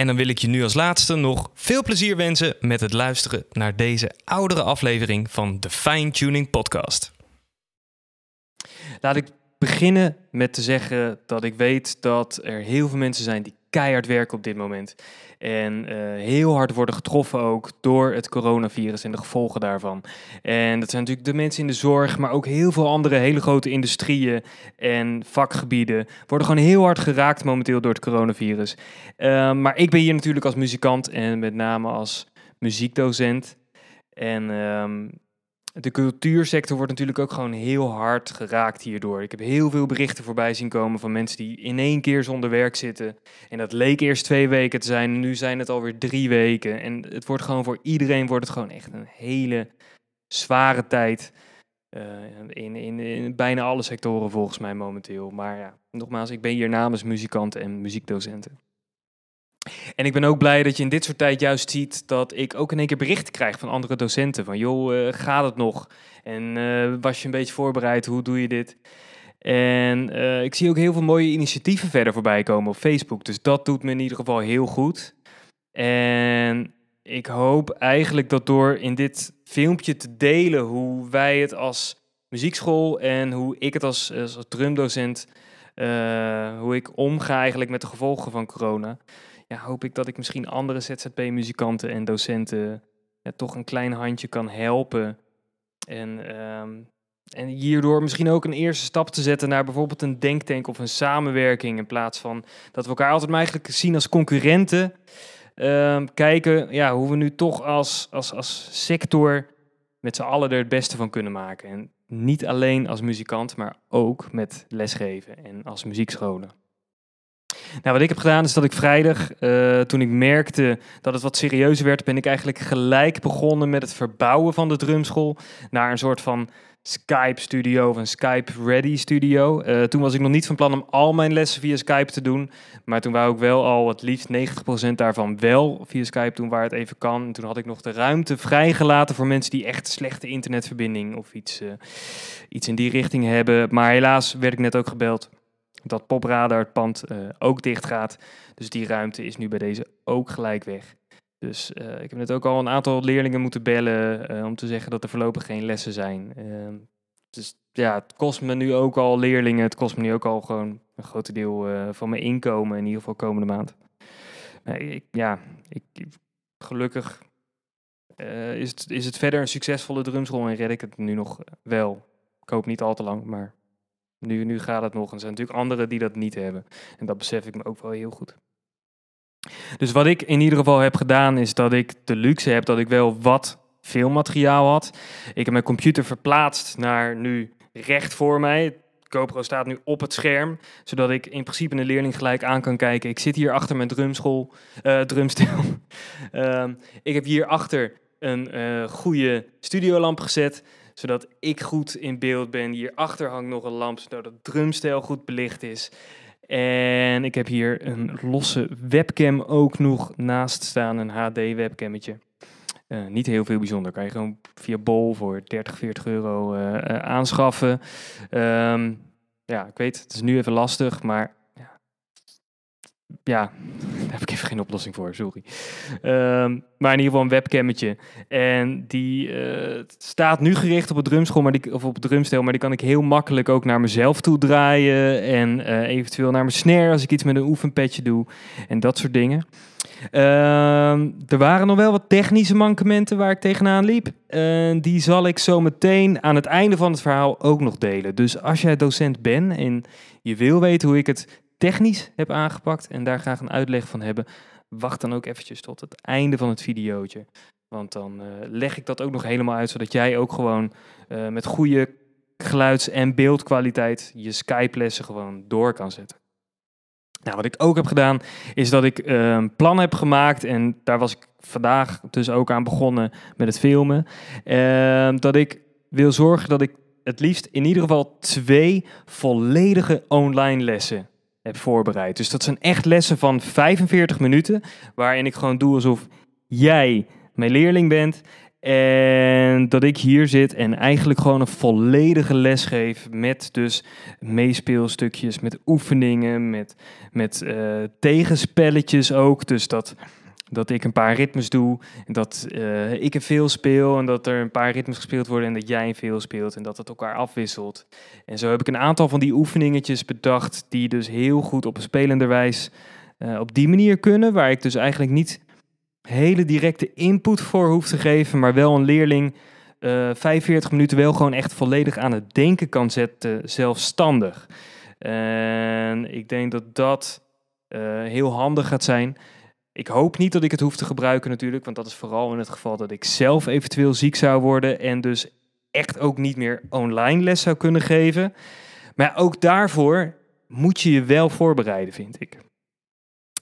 En dan wil ik je nu als laatste nog veel plezier wensen met het luisteren naar deze oudere aflevering van de Fine Tuning Podcast. Laat ik beginnen met te zeggen dat ik weet dat er heel veel mensen zijn die keihard werken op dit moment. En uh, heel hard worden getroffen ook door het coronavirus en de gevolgen daarvan. En dat zijn natuurlijk de mensen in de zorg, maar ook heel veel andere hele grote industrieën en vakgebieden worden gewoon heel hard geraakt momenteel door het coronavirus. Uh, maar ik ben hier natuurlijk als muzikant en met name als muziekdocent. En um, de cultuursector wordt natuurlijk ook gewoon heel hard geraakt hierdoor. Ik heb heel veel berichten voorbij zien komen van mensen die in één keer zonder werk zitten. En dat leek eerst twee weken te zijn, nu zijn het alweer drie weken. En het wordt gewoon voor iedereen wordt het gewoon echt een hele zware tijd. Uh, in, in, in, bijna alle sectoren volgens mij momenteel. Maar ja, nogmaals, ik ben hier namens muzikanten en muziekdocenten. En ik ben ook blij dat je in dit soort tijd juist ziet dat ik ook in één keer berichten krijg van andere docenten. Van joh, uh, gaat het nog? En uh, was je een beetje voorbereid? Hoe doe je dit? En uh, ik zie ook heel veel mooie initiatieven verder voorbij komen op Facebook. Dus dat doet me in ieder geval heel goed. En ik hoop eigenlijk dat door in dit filmpje te delen hoe wij het als muziekschool en hoe ik het als, als drumdocent, hoe ik omga eigenlijk met de gevolgen van corona ja, hoop ik dat ik misschien andere ZZP-muzikanten en docenten ja, toch een klein handje kan helpen. En, um, en hierdoor misschien ook een eerste stap te zetten naar bijvoorbeeld een denktank of een samenwerking. In plaats van dat we elkaar altijd maar eigenlijk zien als concurrenten. Um, kijken ja, hoe we nu toch als, als, als sector met z'n allen er het beste van kunnen maken. En niet alleen als muzikant, maar ook met lesgeven en als muziekscholen. Nou, wat ik heb gedaan is dat ik vrijdag, uh, toen ik merkte dat het wat serieuzer werd, ben ik eigenlijk gelijk begonnen met het verbouwen van de drumschool naar een soort van Skype studio of een Skype ready studio. Uh, toen was ik nog niet van plan om al mijn lessen via Skype te doen, maar toen wou ik wel al het liefst 90% daarvan wel via Skype doen waar het even kan. En toen had ik nog de ruimte vrijgelaten voor mensen die echt slechte internetverbinding of iets, uh, iets in die richting hebben. Maar helaas werd ik net ook gebeld dat Popradar het pand uh, ook dicht gaat. Dus die ruimte is nu bij deze ook gelijk weg. Dus uh, ik heb net ook al een aantal leerlingen moeten bellen uh, om te zeggen dat er voorlopig geen lessen zijn. Ehm, dus ja, het kost me nu ook al leerlingen. Het kost me nu ook al gewoon een groot deel van mijn inkomen, in ieder geval komende maand. Ik, ja, ik, gelukkig is, het, is het verder een succesvolle drumschool en red ik het nu nog wel. Ik hoop niet al te lang, maar nu, nu gaat het nog. En er zijn natuurlijk anderen die dat niet hebben. En dat besef ik me ook wel heel goed. Dus wat ik in ieder geval heb gedaan, is dat ik de luxe heb dat ik wel wat filmmateriaal had. Ik heb mijn computer verplaatst naar nu recht voor mij. GoPro staat nu op het scherm, zodat ik in principe een leerling gelijk aan kan kijken. Ik zit hier achter mijn drumschool, uh, drumstel. uh, ik heb hier achter een uh, goede studiolamp gezet zodat ik goed in beeld ben. Hierachter hangt nog een lamp, zodat het drumstijl goed belicht is. En ik heb hier een losse webcam ook nog naast staan, een HD-webcammetje. Uh, niet heel veel bijzonder. Kan je gewoon via Bol voor 30, 40 euro uh, uh, aanschaffen. Um, ja, ik weet, het is nu even lastig, maar ja, daar heb ik even geen oplossing voor, sorry. Ehm, maar in ieder geval een webcammetje. En die eh, staat nu gericht op het drumschool, maar die, of op het drumstel, maar die kan ik heel makkelijk ook naar mezelf toe draaien. En uh, eventueel naar mijn snare als ik iets met een oefenpetje doe. En dat soort dingen. Ehm, er waren nog wel wat technische mankementen waar ik tegenaan liep. Die zal ik zo meteen aan het einde van het verhaal ook nog delen. Dus als jij docent bent en je wil weten hoe ik het technisch heb aangepakt en daar graag een uitleg van hebben, wacht dan ook eventjes tot het einde van het videootje. Want dan uh, leg ik dat ook nog helemaal uit, zodat jij ook gewoon uh, met goede geluids- en beeldkwaliteit je Skype-lessen gewoon door kan zetten. Nou, wat ik ook heb gedaan, is dat ik een plan heb gemaakt. En daar was ik vandaag dus ook aan begonnen met het filmen. Uh, dat ik wil zorgen dat ik het liefst in ieder geval twee volledige online lessen heb voorbereid. Dus dat zijn echt lessen van 45 minuten, waarin ik gewoon doe alsof jij mijn leerling bent. En dat ik hier zit en eigenlijk gewoon een volledige les geef met dus meespeelstukjes, met oefeningen, met, met uh, tegenspelletjes ook. Dus dat, dat ik een paar ritmes doe, dat uh, ik een veel speel en dat er een paar ritmes gespeeld worden en dat jij een veel speelt en dat het elkaar afwisselt. En zo heb ik een aantal van die oefeningetjes bedacht die dus heel goed op een spelende wijs uh, op die manier kunnen, waar ik dus eigenlijk niet hele directe input voor hoef te geven, maar wel een leerling uh, 45 minuten wel gewoon echt volledig aan het denken kan zetten, zelfstandig. En ik denk dat dat heel handig gaat zijn. Ik hoop niet dat ik het hoef te gebruiken natuurlijk, want dat is vooral in het geval dat ik zelf eventueel ziek zou worden en dus echt ook niet meer online les zou kunnen geven. Maar ook daarvoor moet je je wel voorbereiden, vind ik.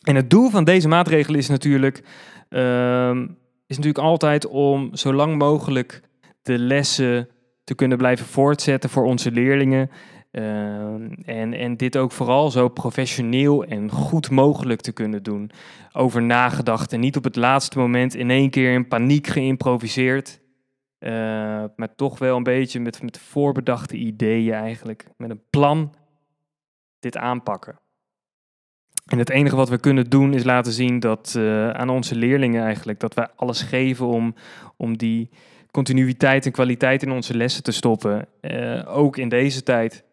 En het doel van deze maatregel is natuurlijk, um, is natuurlijk altijd om zo lang mogelijk de lessen te kunnen blijven voortzetten voor onze leerlingen. Uh, en, en dit ook vooral zo professioneel en goed mogelijk te kunnen doen. Over nagedacht en niet op het laatste moment in één keer in paniek geïmproviseerd. Uh, maar toch wel een beetje met, met voorbedachte ideeën eigenlijk. Met een plan dit aanpakken. En het enige wat we kunnen doen is laten zien dat uh, aan onze leerlingen eigenlijk dat wij alles geven om, om die continuïteit en kwaliteit in onze lessen te stoppen. Uh, ook in deze tijd.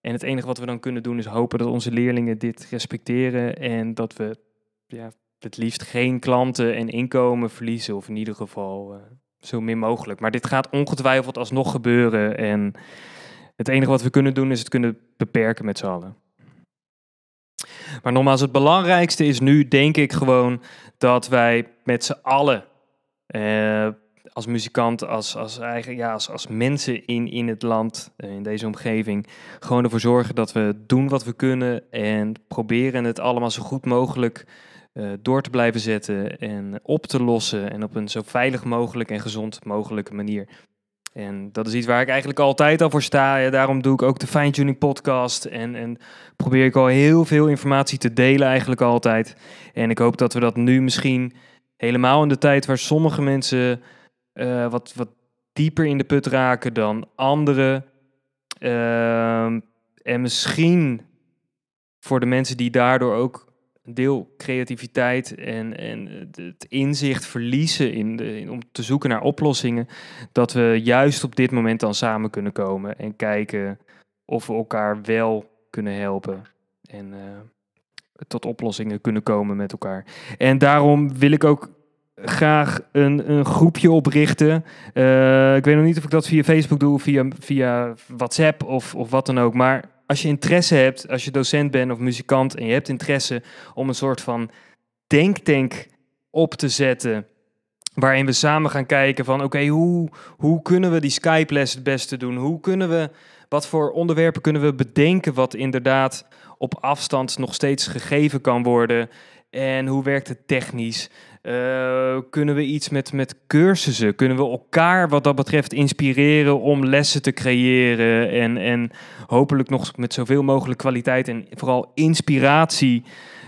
En het enige wat we dan kunnen doen is hopen dat onze leerlingen dit respecteren en dat we ja, het liefst geen klanten en inkomen verliezen, of in ieder geval uh, zo min mogelijk. Maar dit gaat ongetwijfeld alsnog gebeuren en het enige wat we kunnen doen is het kunnen beperken met z'n allen. Maar nogmaals, het belangrijkste is nu, denk ik gewoon, dat wij met z'n allen uh, als muzikant, als, als, eigen, ja, als, als mensen in, in het land, eh, in deze omgeving, gewoon ervoor zorgen dat we doen wat we kunnen en proberen het allemaal zo goed mogelijk uh, door te blijven zetten en op te lossen en op een zo veilig mogelijk en gezond mogelijke manier. En dat is iets waar ik eigenlijk altijd al voor sta. Ja, daarom doe ik ook de Fine Tuning podcast. En, en probeer ik al heel veel informatie te delen eigenlijk altijd. En ik hoop dat we dat nu misschien helemaal in de tijd waar sommige mensen uh, wat, wat dieper in de put raken dan anderen. Uh, en misschien voor de mensen die daardoor ook een deel creativiteit en, en het inzicht verliezen in de, in, om te zoeken naar oplossingen, dat we juist op dit moment dan samen kunnen komen en kijken of we elkaar wel kunnen helpen en uh, tot oplossingen kunnen komen met elkaar. En daarom wil ik ook graag een, een groepje oprichten. Uh, ik weet nog niet of ik dat via Facebook doe, via, via WhatsApp of, of wat dan ook. Maar als je interesse hebt, als je docent bent of muzikant en je hebt interesse om een soort van denktank op te zetten. Waarin we samen gaan kijken van oké, hoe, hoe kunnen we die Skype-les het beste doen? Hoe kunnen we, wat voor onderwerpen kunnen we bedenken wat inderdaad op afstand nog steeds gegeven kan worden? En hoe werkt het technisch? Uh, kunnen we iets met, met cursussen? Kunnen we elkaar wat dat betreft inspireren om lessen te creëren? En, en hopelijk nog met zoveel mogelijk kwaliteit en vooral inspiratie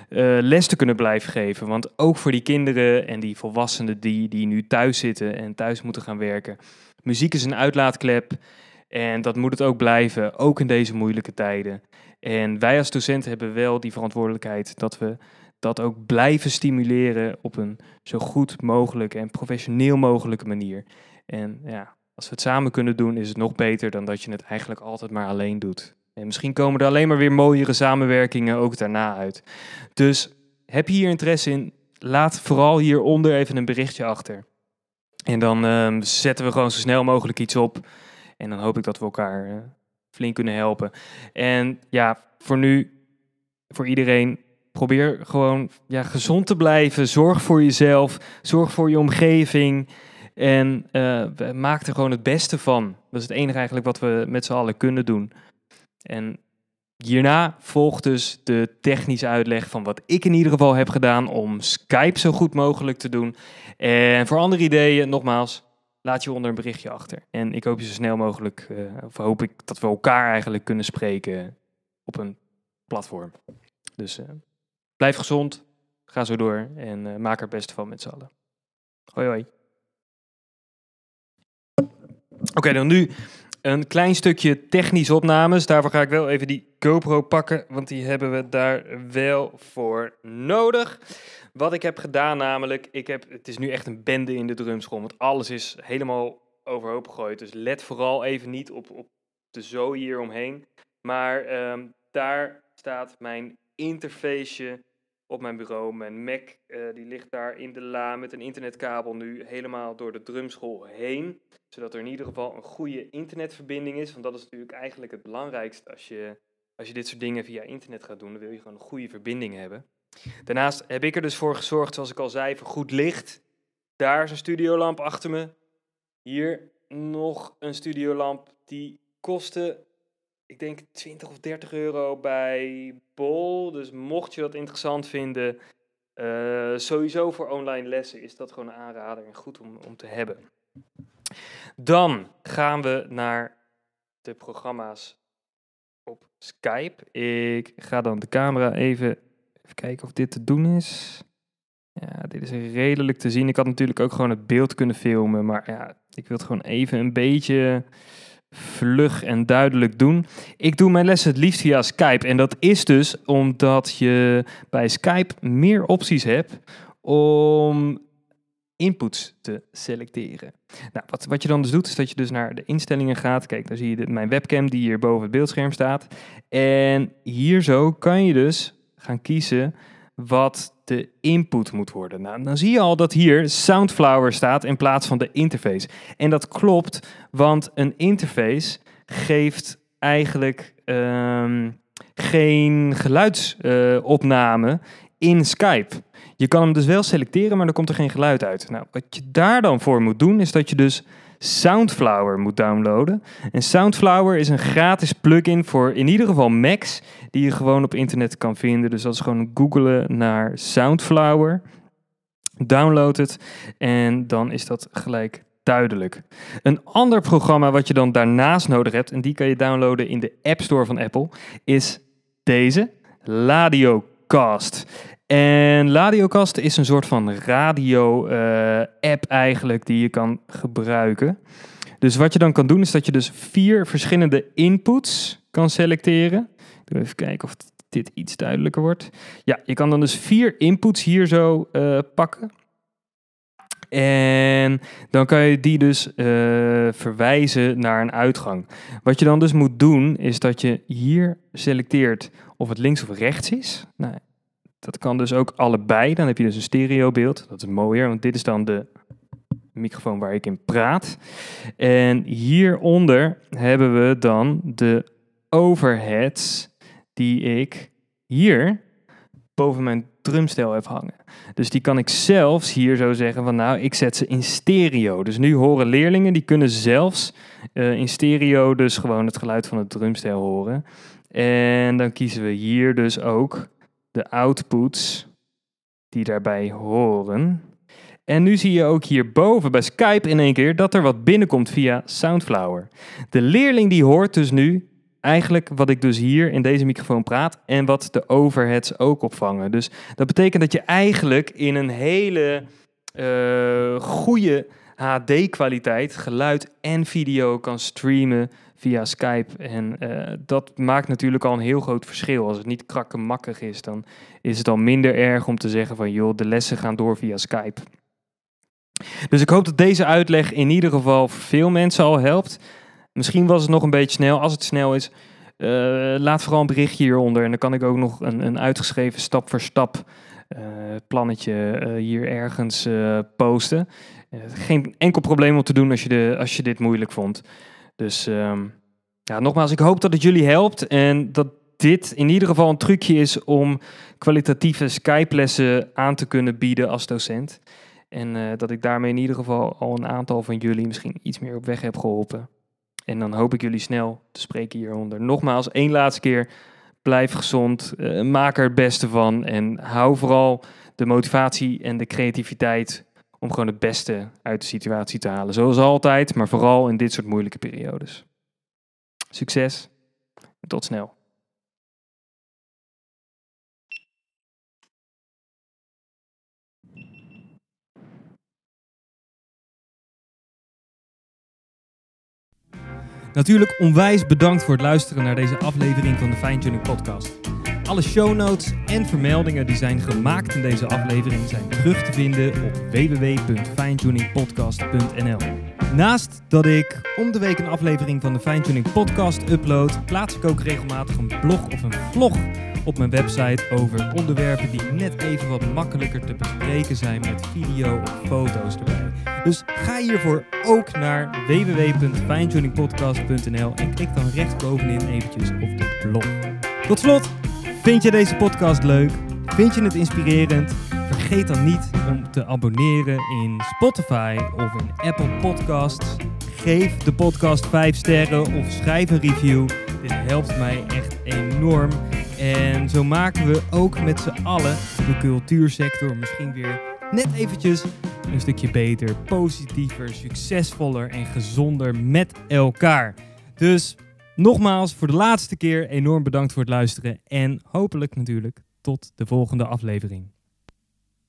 uh, les te kunnen blijven geven. Want ook voor die kinderen en die volwassenen die, die nu thuis zitten en thuis moeten gaan werken. Muziek is een uitlaatklep en dat moet het ook blijven, ook in deze moeilijke tijden. En wij als docenten hebben wel die verantwoordelijkheid dat we dat ook blijven stimuleren op een zo goed mogelijke en professioneel mogelijke manier. En ja, als we het samen kunnen doen, is het nog beter dan dat je het eigenlijk altijd maar alleen doet. En misschien komen er alleen maar weer mooiere samenwerkingen ook daarna uit. Dus heb je hier interesse in? Laat vooral hieronder even een berichtje achter. En dan ehm, zetten we gewoon zo snel mogelijk iets op. En dan hoop ik dat we elkaar uh, flink kunnen helpen. En ja, voor nu, voor iedereen, probeer gewoon ja, gezond te blijven. Zorg voor jezelf. Zorg voor je omgeving. En uh, maak er gewoon het beste van. Dat is het enige eigenlijk wat we met z'n allen kunnen doen. En hierna volgt dus de technische uitleg van wat ik in ieder geval heb gedaan om Skype zo goed mogelijk te doen. En voor andere ideeën, nogmaals, laat je onder een berichtje achter. En ik hoop je zo snel mogelijk, uh, of hoop ik dat we elkaar eigenlijk kunnen spreken op een platform. Dus uh, blijf gezond, ga zo door en uh, maak er het beste van met z'n allen. Hoi hoi. Oké, dan nu een klein stukje technische opnames. Daarvoor ga ik wel even die GoPro pakken, want die hebben we daar wel voor nodig. Wat ik heb gedaan namelijk, ik heb, het is nu echt een bende in de drumschool, want alles is helemaal overhoop gegooid. Dus let vooral even niet op, op de zo hier omheen. Maar um, daar staat mijn interfaceje op mijn bureau. Mijn Mac uh, die ligt daar in de la met een internetkabel nu helemaal door de drumschool heen. Zodat er in ieder geval een goede internetverbinding is. Want dat is natuurlijk eigenlijk het belangrijkste als je, als je dit soort dingen via internet gaat doen. Dan wil je gewoon een goede verbinding hebben. Daarnaast heb ik er dus voor gezorgd, zoals ik al zei, voor goed licht. Daar is een studiolamp achter me. Hier nog een studiolamp die kostte ik denk 20 of 30 euro bij Bol. Dus mocht je dat interessant vinden, uh, sowieso voor online lessen is dat gewoon een aanrader en goed om, om te hebben. Dan gaan we naar de programma's op Skype. Ik ga dan de camera even, even kijken of dit te doen is. Ja, dit is redelijk te zien. Ik had natuurlijk ook gewoon het beeld kunnen filmen, maar ja, ik wil het gewoon even een beetje vlug en duidelijk doen. Ik doe mijn lessen het liefst via Skype. En dat is dus omdat je bij Skype meer opties hebt om inputs te selecteren. Nou, wat, wat je dan dus doet, is dat je dus naar de instellingen gaat. Kijk, daar zie je mijn webcam die hier boven het beeldscherm staat. En hier zo kan je dus gaan kiezen wat de input moet worden. Nou, dan zie je al dat hier Soundflower staat in plaats van de interface. En dat klopt, want een interface geeft eigenlijk um, geen geluidsopname uh, in Skype. Je kan hem dus wel selecteren, maar dan komt er geen geluid uit. Nou, wat je daar dan voor moet doen, is dat je dus Soundflower moet downloaden. En Soundflower is een gratis plugin voor in ieder geval Macs die je gewoon op internet kan vinden. Dus dat is gewoon googlen naar Soundflower. Download het en dan is dat gelijk duidelijk. Een ander programma wat je dan daarnaast nodig hebt, en die kan je downloaden in de App Store van Apple, is deze, Ladiocast. En Ladiocast is een soort van radio-app eigenlijk die je kan gebruiken. Dus wat je dan kan doen is dat je dus vier verschillende inputs kan selecteren. Even kijken of dit iets duidelijker wordt. Ja, je kan dan dus vier inputs hier zo uh, pakken. En dan kan je die dus uh, verwijzen naar een uitgang. Wat je dan dus moet doen, is dat je hier selecteert of het links of rechts is. Nou, dat kan dus ook allebei. Dan heb je dus een stereobeeld. Dat is mooier, want dit is dan de microfoon waar ik in praat. En hieronder hebben we dan de overheads die ik hier boven mijn drumstel heb hangen. Dus die kan ik zelfs hier zo zeggen van nou, ik zet ze in stereo. Dus nu horen leerlingen, die kunnen zelfs uh, in stereo dus gewoon het geluid van het drumstel horen. En dan kiezen we hier dus ook de outputs die daarbij horen. En nu zie je ook hierboven bij Skype in één keer dat er wat binnenkomt via Soundflower. De leerling die hoort dus nu eigenlijk wat ik dus hier in deze microfoon praat en wat de overheads ook opvangen. Dus dat betekent dat je eigenlijk in een hele uh, goede HD-kwaliteit geluid en video kan streamen via Skype. En eh, dat maakt natuurlijk al een heel groot verschil. Als het niet krakkemakkig is, dan is het al minder erg om te zeggen van joh, de lessen gaan door via Skype. Dus ik hoop dat deze uitleg in ieder geval voor veel mensen al helpt. Misschien was het nog een beetje snel. Als het snel is, uh, laat vooral een berichtje hieronder. En dan kan ik ook nog een, een uitgeschreven stap voor stap uh, plannetje hier ergens posten. geen enkel probleem om te doen als je, de, als je dit moeilijk vond. Dus um, ja, nogmaals, ik hoop dat het jullie helpt. En dat dit in ieder geval een trucje is om kwalitatieve Skype-lessen aan te kunnen bieden als docent. En uh, dat ik daarmee in ieder geval al een aantal van jullie misschien iets meer op weg heb geholpen. En dan hoop ik jullie snel te spreken hieronder. Nogmaals, één laatste keer. Blijf gezond, uh, maak er het beste van en hou vooral de motivatie en de creativiteit om gewoon het beste uit de situatie te halen. Zoals altijd, maar vooral in dit soort moeilijke periodes. Succes en tot snel. Natuurlijk onwijs bedankt voor het luisteren naar deze aflevering van de Fine Tuning Podcast. Alle show notes en vermeldingen die zijn gemaakt in deze aflevering zijn terug te vinden op www.finetuningpodcast.nl. Naast dat ik om de week een aflevering van de Fine Tuning Podcast upload, plaats ik ook regelmatig een blog of een vlog op mijn website over onderwerpen die net even wat makkelijker te bespreken zijn met video of foto's erbij. Dus ga hiervoor ook naar www.finetuningpodcast.nl en klik dan rechtsbovenin eventjes op de blog. Tot slot, vind je deze podcast leuk? Vind je het inspirerend? Vergeet dan niet om te abonneren in Spotify of in Apple Podcasts. Geef de podcast 5 sterren of schrijf een review. Dit helpt mij echt enorm. En zo maken we ook met z'n allen de cultuursector misschien weer net eventjes een stukje beter, positiever, succesvoller en gezonder met elkaar. Dus nogmaals, voor de laatste keer enorm bedankt voor het luisteren en hopelijk natuurlijk tot de volgende aflevering.